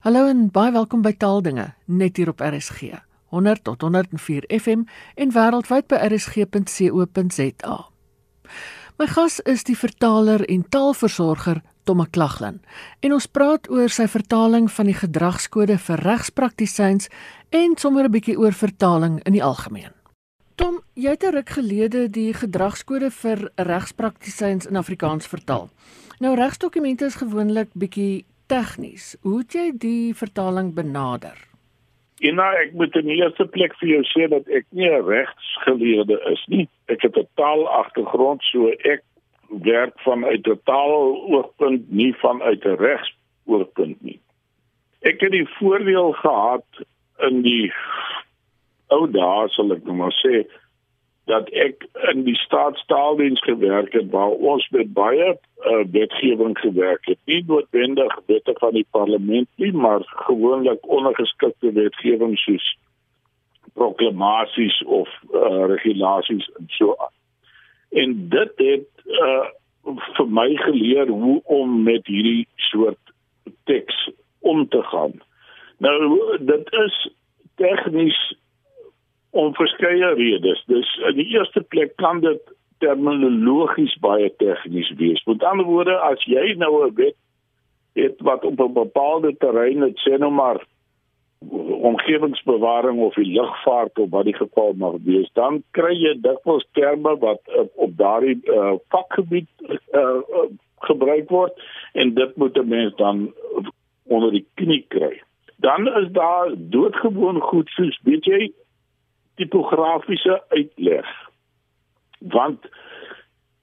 Hallo en baie welkom by Taaldinge net hier op RSG 100 tot 104 FM en wêreldwyd by rsg.co.za. My gas is die vertaler en taalversorger Tom McLaglen en ons praat oor sy vertaling van die gedragskode vir regspraktisyns en sommer 'n bietjie oor vertaling in die algemeen. Tom, jy het 'n ruk gelede die gedragskode vir regspraktisyns in Afrikaans vertaal. Nou regsdokumente is gewoonlik bietjie tegnies. Hoe het jy die vertaling benader? Ja, nou, ek moet in die eerste plek vir jou sê dat ek nie 'n regsgeleerde is nie. Ek het 'n taalagtergrond, so ek werk vanuit 'n taaloogpunt, nie vanuit 'n regsoogpunt nie. Ek het die voordeel gehad in die ou dae, sal ek nou maar sê, dat ek in die staatstaaldiens gewerk het waar ons met baie uh, wetgewing gewerk het. Nie noodwendig wette van die parlement nie, maar gewoonlik ondergeskikte wetgewing soos proklamasies of uh, regulasies en so aan. En dit het uh, vir my geleer hoe om met hierdie soort teks om te gaan. Nou dit is tegnies om verskeie redes. Dus in die eerste plek kan dit terminologies baie tegnies wees. Met ander woorde, as jy nou 'n wet het wat op 'n bepaalde terrein het sê nou maar omgewingsbewaring of die lugvaart of wat die geval mag wees, dan kry jy dikwels terme wat uh, op daardie uh, vakgebied uh, gebruik word en dit moet 'n mens dan onder die knie kry. Dan is daar doodgewoon goed soos weet jy tipografiese uitleg. Want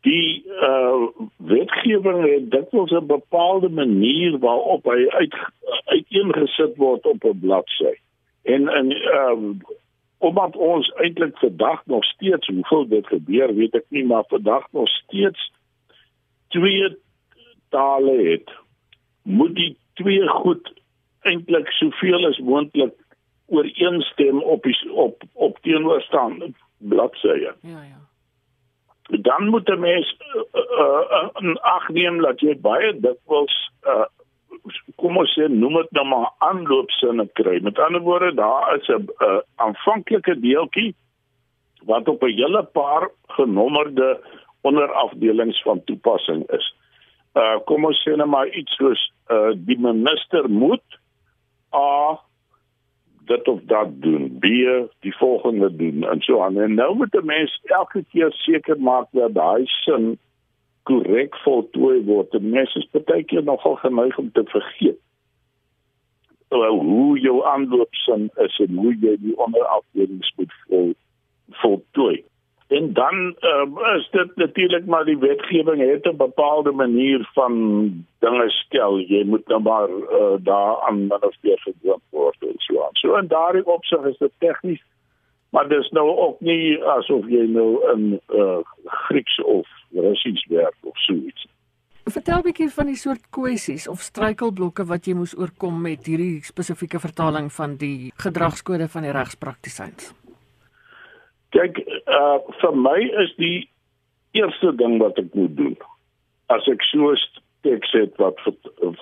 die uh wetgewing het dikwels 'n bepaalde manier waarop hy uit uiteengesit word op 'n bladsy. En en uh omdat ons eintlik vandag nog steeds hoeveel dit gebeur, weet ek nie, maar vandag nog steeds twee tale het. Moet die twee goed eintlik soveel as moontlik ooreenstem op die, op op teenoorstaande bladsye. Ja ja. Dan moet 'n mens uh, uh, ag neem dat jy baie dikwels uh, kom ons sê noem dit nou maar aanloopsinne kry. Met ander woorde, daar is 'n uh, aanvanklike deeltjie wat op 'n hele paar genommerde onderafdelings van toepassing is. Uh kom ons sê nou maar iets soos uh die minister moet a dit of dat doen, B die volgende doen en so aan. En nou moet 'n mens elke keer seker maak dat daai sin korrek voltooi word. Die mens is baie keer nogal geneig om te vergeet. Wel hoe jou aanloopsin is en hoe jy die onderafdelings moet vol voltooi. En dan uh, is dit natuurlik maar die wetgewing het 'n bepaalde manier van dinge stel. Jy moet nou maar uh, daar aan manifesteer gedoen word en so aan. So en daardie opsig is dit tegnies, maar dis nou ook nie asof jy nou in uh, Grieks of Russies werk of so iets. Vertel 'n bietjie van die soort kwessies of struikelblokke wat jy moes oorkom met hierdie spesifieke vertaling van die gedragskode van die regspraktisyns. Kyk, uh vir my is die eerste ding wat ek moet doen as ek so teks het wat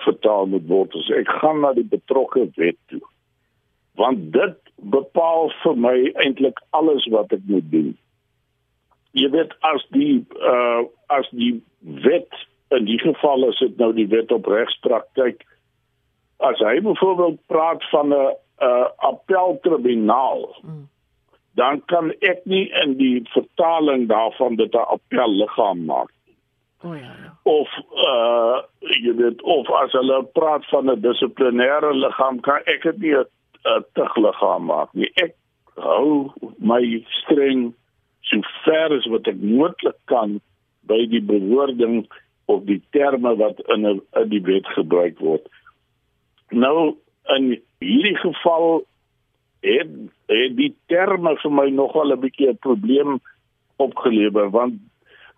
vertaal moet word, is ek gaan na die betrokke wet toe. Want dit bepaal vir my eintlik alles wat ek moet doen. Jy weet as die uh as die wet in die geval is dit nou die wet op regspraktyk as hy byvoorbeeld praat van 'n uh appeltribunaal hmm dan kan ek nie in die vertaling daarvan dit 'n appelliggaam maak nie. O ja, ja. Of uh jy weet of as hulle praat van 'n dissiplinêre liggaam kan ek dit nie 'n tugliggaam maak nie. Ek hou my streng so ver as wat ek moontlik kan by die bewoording of die terme wat in 'n in die wet gebruik word. Nou in hierdie geval het, het die terme vir my nogal 'n bietjie 'n probleem opgelewer want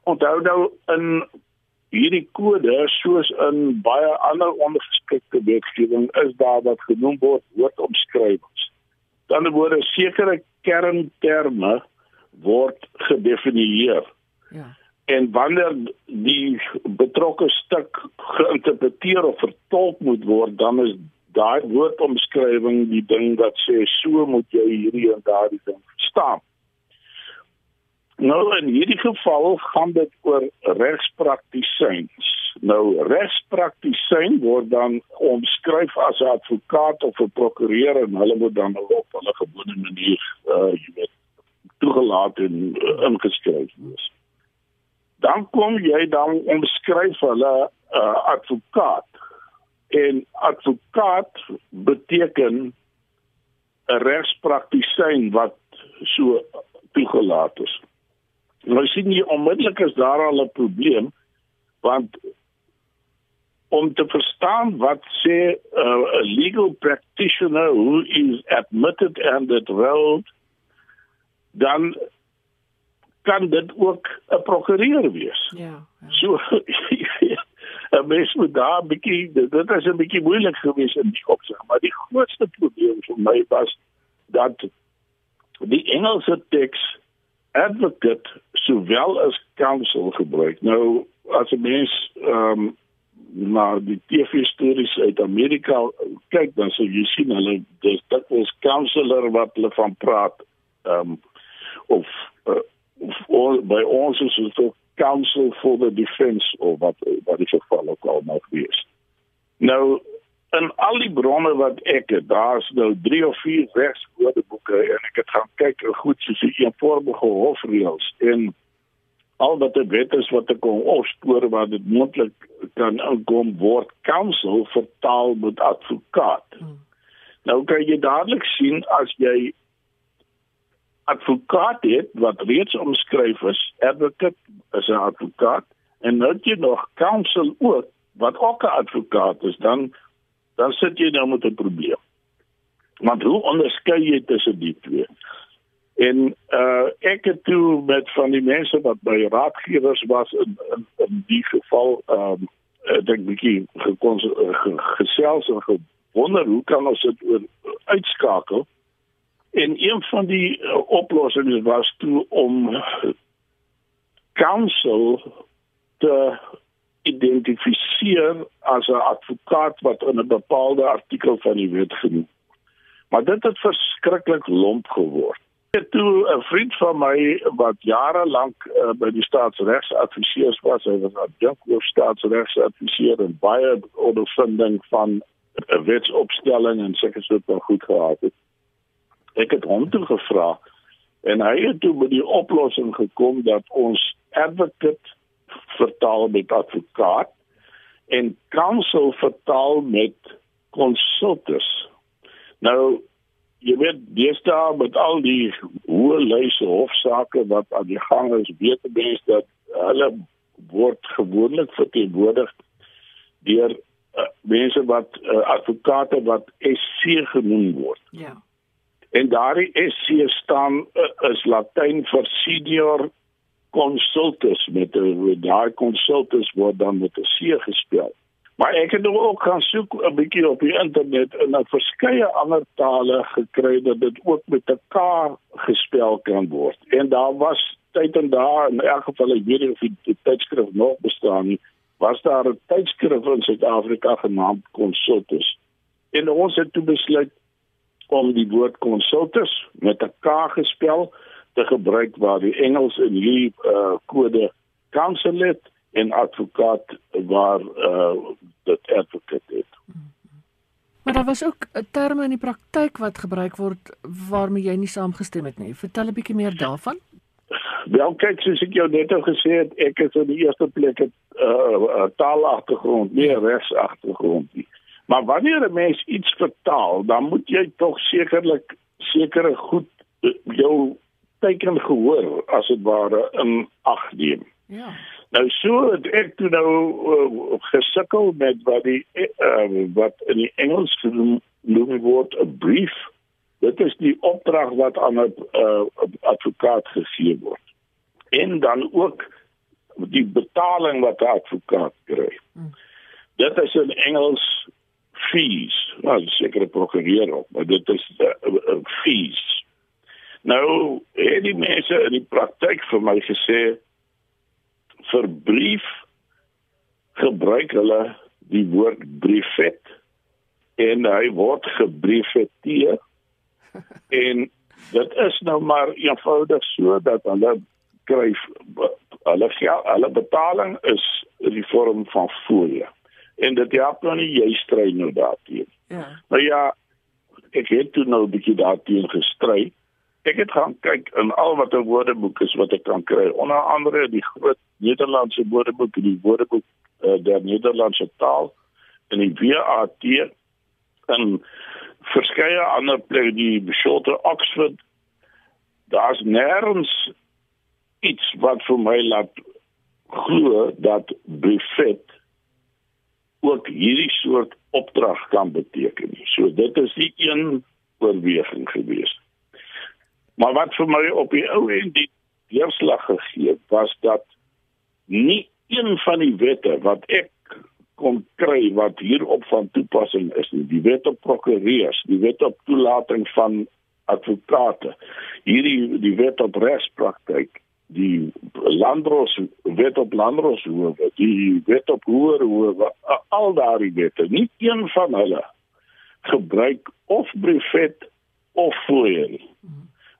onthou nou in hierdie kode soos in baie ander ondergeskikte wetgewing is daar wat genoem word woordomskrywings. Dan word sekere kernterme word gedefinieer. Ja. En wanneer die betrokke stuk geïnterpreteer of vertolk moet word, dan is daai woordomskrywing die ding wat sê so moet jy hierdie en daardie ding verstaan. Nou in hierdie geval gaan dit oor regspraktisyns. Nou regspraktisyn word dan omskryf as 'n advokaat of 'n prokureur en hulle moet dan op hulle gewone manier uh jy weet toegelaat en uh, ingeskryf wees. Dan kom jy dan omskryf hulle uh advokaat. En advokaat beteken 'n regspraktisyn wat so toegelaat is. Nou sien jy onmiddellik is daar al 'n probleem want om te verstaan wat sê 'n uh, legal practitioner who is admitted and enrolled dan kan dit ook 'n prokureur wees. Ja. ja. So 'n mens moet daar 'n bietjie dit is 'n bietjie moeilik geweest in die opsig, maar die grootste probleem vir my was dat die Engelse teks advocate sowel as counsel gebruik. Nou as 'n mens ehm um, na die TV stories uit Amerika kyk dan sou jy sien hulle dis dit was counselor wat hulle van praat ehm um, of uh, of by ons is dit ook counsel for the defense of wat wat die geval ook al mag wees. Nou in al die bronne wat ek het, daar's nou 3 of 4 regswoordeboeke en ek het gaan kyk hoe goed soos die eenvormige hofreëls en al wat dit wet is wat ek kon opspoor wat dit moontlik kan inkom word counsel vertaal met advokaat. Hmm. Nou kan jy dadelik sien as jy advokaat het wat reeds omskryf is, advocate is 'n advokaat en nou jy nog counsel ook wat ook 'n advokaat is, dan dan sit jy nou met 'n probleem. Want hoe onderskei jy tussen die twee? En uh ek het toe met van die mense wat by raadgewers was in in, in die geval ehm um, ek dink bietjie gesels en gewonder hoe kan ons dit uitskakel? En een van die uh, oplossings was toe om counsel te identifiseer as 'n advokaat wat in 'n bepaalde artikel van die wet genoem. Maar dit het verskriklik lomp geword. Ek toe 'n vriend van my wat jare lank uh, by die staatsregsadviseurs was, hy was 'n jong staatsregsadviseur en baie ondervinding van 'n wetsopstelling en seker so wat goed gehad het ek het hom toe gevra en hy het toe by die oplossing gekom dat ons advocate vertaal met advokaat en counsel vertaal met consultus. Nou jy weet dis daar met al die hoë lyse hofsaake wat aan die gang is, weet die mens dat hulle word gewoonlik verteenwoordig deur uh, mense wat uh, advokate wat SC genoem word. Ja. En daardie SC staan uh, is Latyn vir senior consultus met 'n daai consultus word dan met 'n C gespel. Maar ek het ook gaan soek 'n bietjie op die internet en dan verskeie ander tale gekry dat dit ook met 'n K gespel kan word. En daar was tyd en daar in elk geval ek weet nie of die tydskrif nog bestaan nie, was daar 'n tydskrif in Suid-Afrika genaamd Consultus. En ons het toe besluit om die woord consultus met 'n K gespel te gebruik waar die Engels in hierdie uh, kode counsel het en advokaat waar uh, dit advocate het. Maar daar was ook 'n term in die praktyk wat gebruik word waarmee jy nie saamgestem het nie. Vertel 'n bietjie meer daarvan. Wel kyk soos ek jou net gesê het, ek is in die eerste plek 'n uh, taalagtergrond, nie regsagtergrond nie. Maar wanneer 'n mens iets vertaal, dan moet jy tog sekerlik sekere goed eh, jou teken gehoor as dit ware in ag neem. Ja. Nou so het ek toe nou uh, gesukkel met wat die uh, wat in die Engels genoem word 'n brief. Dit is die opdrag wat aan 'n uh, advokaat gegee word. En dan ook die betaling wat 'n advokaat kry. Hmm. Dit is in Engels fees. Nou, sekere prokureur op, maar dit is uh, uh, fees. Nou, het die mense in die praktyk vir my gesê vir brief gebruik hulle die woord briefet en hy word gebriefeteer en dit is nou maar eenvoudig so dat hulle kry hulle geld, hulle betaling is in die vorm van fooie en dit help nou nie jy stry nou daarteen. Ja. Nou ja ek het toe nou 'n bietjie daarteen gestry. Ek het gaan kyk in al wat 'n woordeboek is wat ek kan kry. Onder andere die groot Nederlandse woordeboek die woordeboek uh, der Nederlandse taal en die WAT en verskeie ander plekke die beslote Oxford. Daar's nêrens iets wat vir my laat glo dat buffet ook hierdie soort opdrag kan beteken. So dit is die een oorweging gewees. Maar wat vir my op die ou end die deurslag gegee was dat nie een van die wette wat ek kon kry wat hierop van toepassing is nie. Die wet op prokureurs, die wet op toelating van advokate, hierdie die wet op regspraktyk, die landros wet op landros hoewe, die wet op hoër hoewe, al daardie wette, nie een van hulle gebruik of brevet of fooie.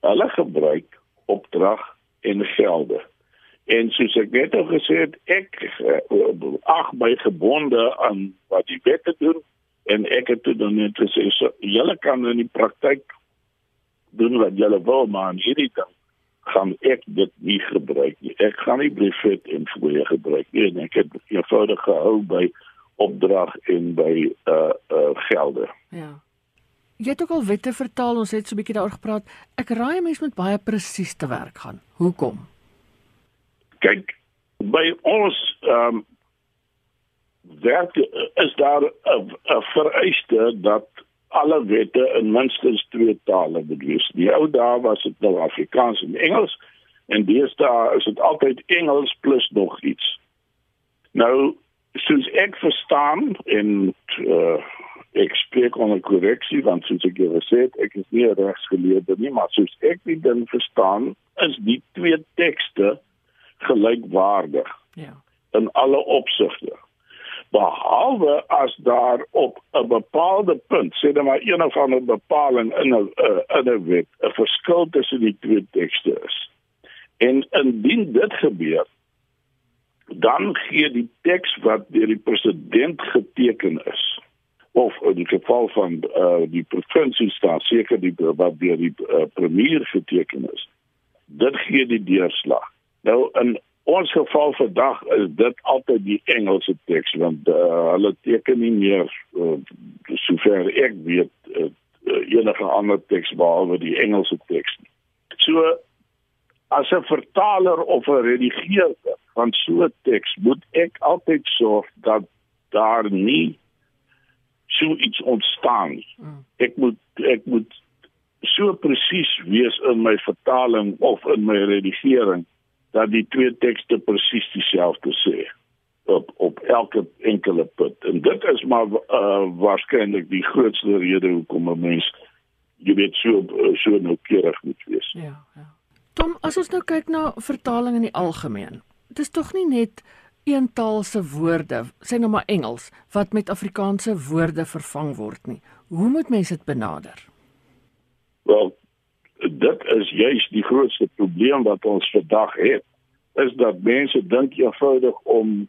Hulle gebruik opdrag en gelde. En soos ek net al gesê het, ek uh, ag my gebonde aan wat die wette doen en ek het dit net gesê so julle kan in die praktyk doen wat julle wil maar hierdie ding gaan ek dit nie gebruik nie. Ek gaan nie briefet en fooie gebruik nie. Ek het eenvoudig gehou by opdrag en by uh uh gelde. Ja. Jy het ook al wette vertaal, ons het so 'n bietjie daaroor gepraat. Ek raai mense moet baie presies te werk gaan. Hoekom? kyk by ons ehm um, werk is daar 'n vereiste dat alle wette in minstens twee tale wees. Die ou dae was dit nou Afrikaans en Engels en deesdae is dit altyd Engels plus nog iets. Nou soos ek verstaan en uh, ek spreek onder korreksie want soos ek gesê het, ek is nie regsgeleerde nie, maar soos ek dit dan verstaan, is die twee tekste gelykwaardig. Ja. In alle opsigte. Behalwe as daar op 'n bepaalde punt, sê dan maar een of ander bepaling in 'n uh, in 'n wet, 'n verskil tussen die twee tekste is. En indien dit gebeur, dan gee die teks wat deur die president geteken is of in die geval van uh, die provinsie staan seker die wat deur die uh, premier geteken is dit gee die deurslag Nou in ons geval vandag is dit altyd die Engelse teks want uh, hulle teken nie meer uh, sover ek weet uh, enige ander teks behalwe die Engelse teks nie. So as 'n vertaler of 'n redigeerder van so 'n teks moet ek altyd sorg dat daar nie so iets ontstaan nie. Hmm. Ek moet ek moet so presies wees in my vertaling of in my redigering dat die twee tekste presies dieselfde sê op op elke enkele punt. En dit is maar uh, waarskynlik die grootste rede hoekom 'n mens jy weet so so noukeurig moet wees. Ja, ja. Tom, as ons nou kyk na vertaling in die algemeen. Dit is tog nie net eentaalse woorde, sê nou maar Engels, wat met Afrikaanse woorde vervang word nie. Hoe moet mense dit benader? Wel, dit is juis die grootste probleem wat ons vandag het is dat mense dink eenvoudig om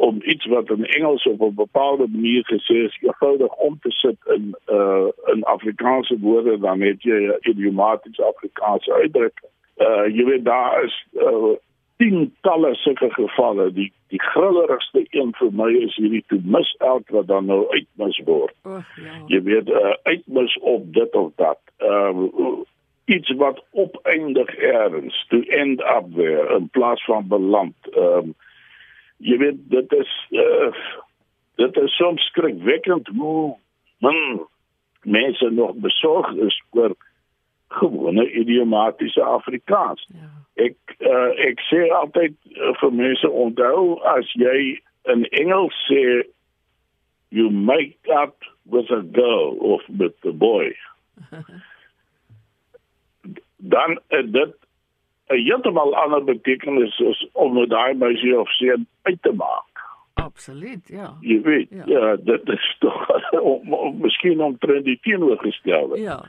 om iets wat in Engels op 'n bepaalde manier gesê is eenvoudig om te sit in uh in Afrikaanse woorde dan het jy idiomatiese Afrikaanse uitdrukking. Uh jy weet daar is uh tientalle sulke gevalle die die grillerigste een vir my is hierdie toe mis elk wat dan nou uitmis word. Oh, ja. Jy weet uh, uitmis op dit of dat. Ehm uh, iets wat opeindig ergens to end up there in plaas van beland. Ehm um, jy weet dit is uh, dit is soms skrikwekkend hoe man mense nog besorg is oor gewone idiomatiese Afrikaans. Ja. Ek uh, ek sê altyd uh, vir mense onthou as jy in Engels sê you make up with a girl of with the boy dan uh, dit 'n heeltemal ander betekenis is om met daai meisie of seun uit te maak Absoluut, ja. Jy weet, ja, ja dit is tog om, om miskien omtrent die teenoorgestelde. Ja.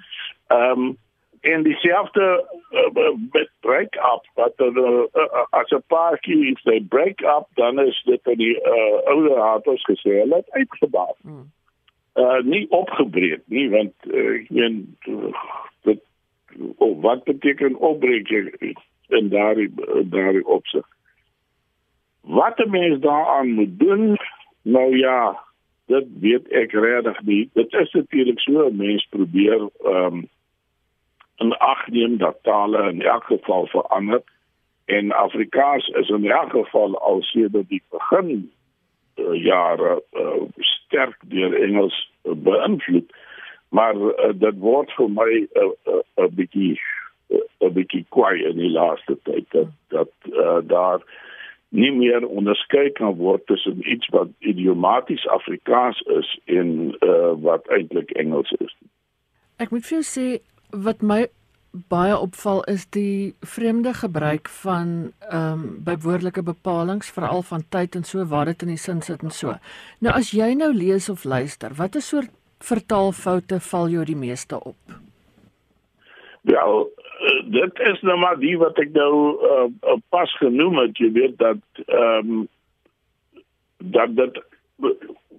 Ehm um, en dieselfde uh, met break up wat uh, uh, as 'n paartjie if they break up dan is dit in die uh, ouer haters gesê hulle het uitgebaat. Hmm. Uh nie opgebreek nie want uh, ek meen dit oh, wat beteken opbreek in daardie daardie opsig. Wat 'n mens daaraan moet doen nou ja dit weet ek regtig nie. Dit is natuurlik so 'n mens probeer ehm um, in ag neem dat tale in elk geval verander en Afrikaans is in elk geval al sedert die begin uh, jare uh, sterk deur Engels uh, beïnvloed maar uh, dit word vir my 'n uh, uh, uh, bietjie 'n uh, bietjie kwai in die laaste tyd dat dat uh, daar nie meer onderskei kan word tussen iets wat idiomaties Afrikaans is en uh, wat eintlik Engels is. Ek moet vir jou sê wat my baie opval is die vreemde gebruik van ehm um, bywoordelike bepalinge veral van tyd en so waar dit in die sin sit en so. Nou as jy nou lees of luister, watter soort vertaalfoute val jou die meeste op? Ja, dit is nou maar die wat ek nou uh, pas genoem het, jy weet dat ehm um, dat dit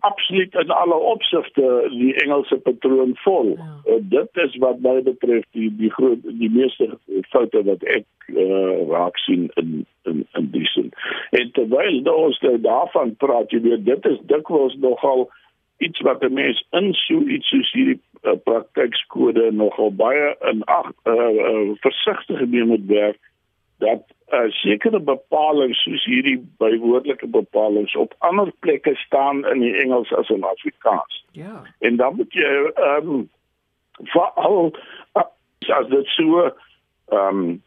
absoluut in alle opsigte die Engelse patroon vol. Ja. Uh, dit is wat my betref die die groot die meeste foute wat ek uh, raak sien in in in die sin. En terwyl ons nou daarvan praat, jy weet dit is dikwels nogal iets wat 'n mens in so iets soos hierdie uh, praktykskode nogal baie in ag uh, uh, versigtig geneem moet werk dat uh, sekere bepalinge soos hierdie bywoordelike bepalinge op ander plekke staan in die Engels as in Afrikaans. Ja. En dan moet jy ehm um, veral uh, as dit so ehm um,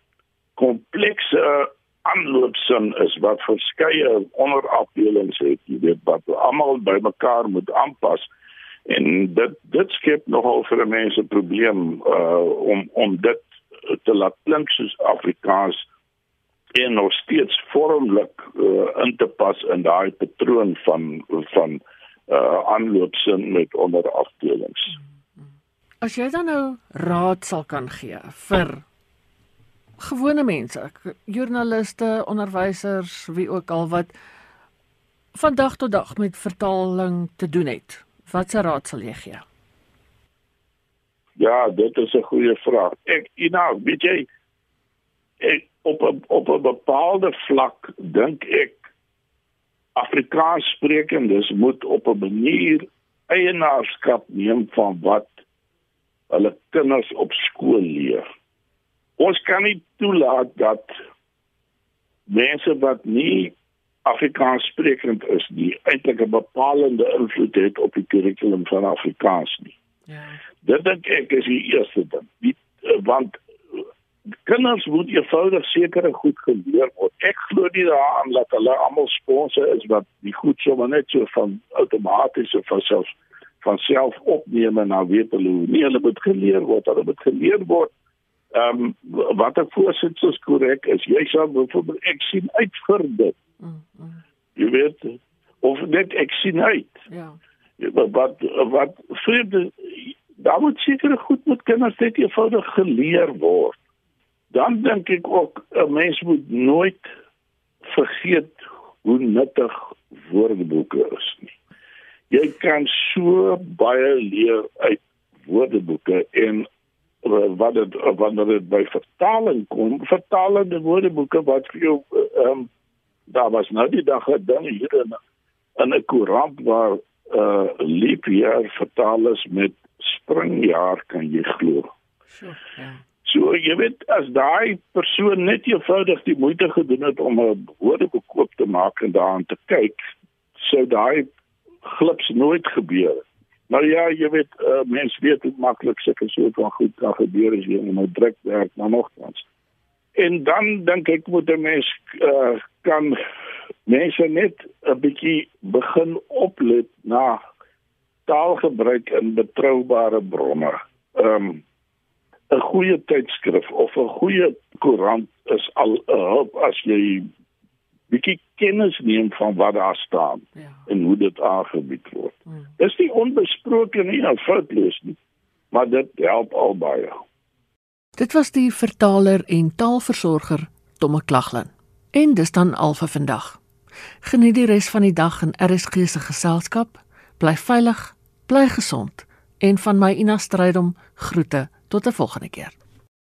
komplekse aanloopsin is wat verskeie onderafdelings het, jy weet wat almal bymekaar moet aanpas en dit dit skep nogal vir mense 'n probleem uh om om dit te laat klink soos Afrikaans en nog steeds vormlik uh, in te pas in daai patroon van van uh aanloopsin met onder afdelings. As jy dan nou raad sal kan gee vir gewone mense, joernaliste, onderwysers, wie ook al wat van dag tot dag met vertaling te doen het, watse raad sal jy gee? Ja, dit is 'n goeie vraag. Ek, you know, weet jy, ek op 'n op 'n bepaalde vlak dink ek Afrikaans sprekendes moet op 'n manier eienaarskap neem van wat hulle kinders op skool leer. Ons kan nie toelaat dat mense wat nie Afrikaans sprekend is nie eintlik 'n bepalende invloed het op die kurrikulum van Afrikaans nie. Ja. Dit dink ek is die eerste ding. Die, want kinders moet eenvoudig sekere goed geleer word. Ek glo nie daaraan dat hulle almal sponse is wat die goed sommer net so van outomaties of van self van self opneem en nou weet hulle hoe nie hulle moet geleer word, hulle moet geleer word. Ehm um, wat ek voorsit is korrek is jy sal byvoorbeeld ek sien uit vir dit. Mm, mm. Jy weet of net ek sien uit. Ja. Wat wat vreemde daar moet sekere goed met kinders net eenvoudig geleer word dan dink ek ook 'n mens moet nooit vergeet hoe nuttig woordeboeke is nie. Jy kan so baie leer uit woordeboeke en wat dit wanneer dit by vertaling kom, vertalende woordeboeke wat vir jou ehm um, daar was nou die dag 'n ding hier in in 'n koerant waar eh uh, leepjaar vertaal is met springjaar kan jy glo. So, ja. So jy weet as daai persoon net eenvoudig die moeite gedoen het om 'n woordebekoop te maak en daaraan te kyk, sou daai glips nooit gebeur. Nou ja, jy weet uh, mense weet hoe maklik sulke soort van goed kan gebeur as jy in 'n druk werk maar nogtans. En dan dink ek moet 'n mens uh, kan mense net 'n bietjie begin oplet na taalgebruik in betroubare bronne. Ehm um, 'n goeie tydskrif of 'n goeie koerant is al 'n hulp as jy bietjie kennis neem van wat daar staan Ja. en hoe dit aangebied word. Hmm. Dis nie onbesproke nie, nou foutloos nie, maar dit help al baie. Dit was die vertaler en taalversorger Tomme Klaglin. En dis dan al vir vandag. Geniet die res van die dag in RSG se geselskap. Bly veilig, bly gesond en van my Ina Strydom groete tot 'n volgende keer.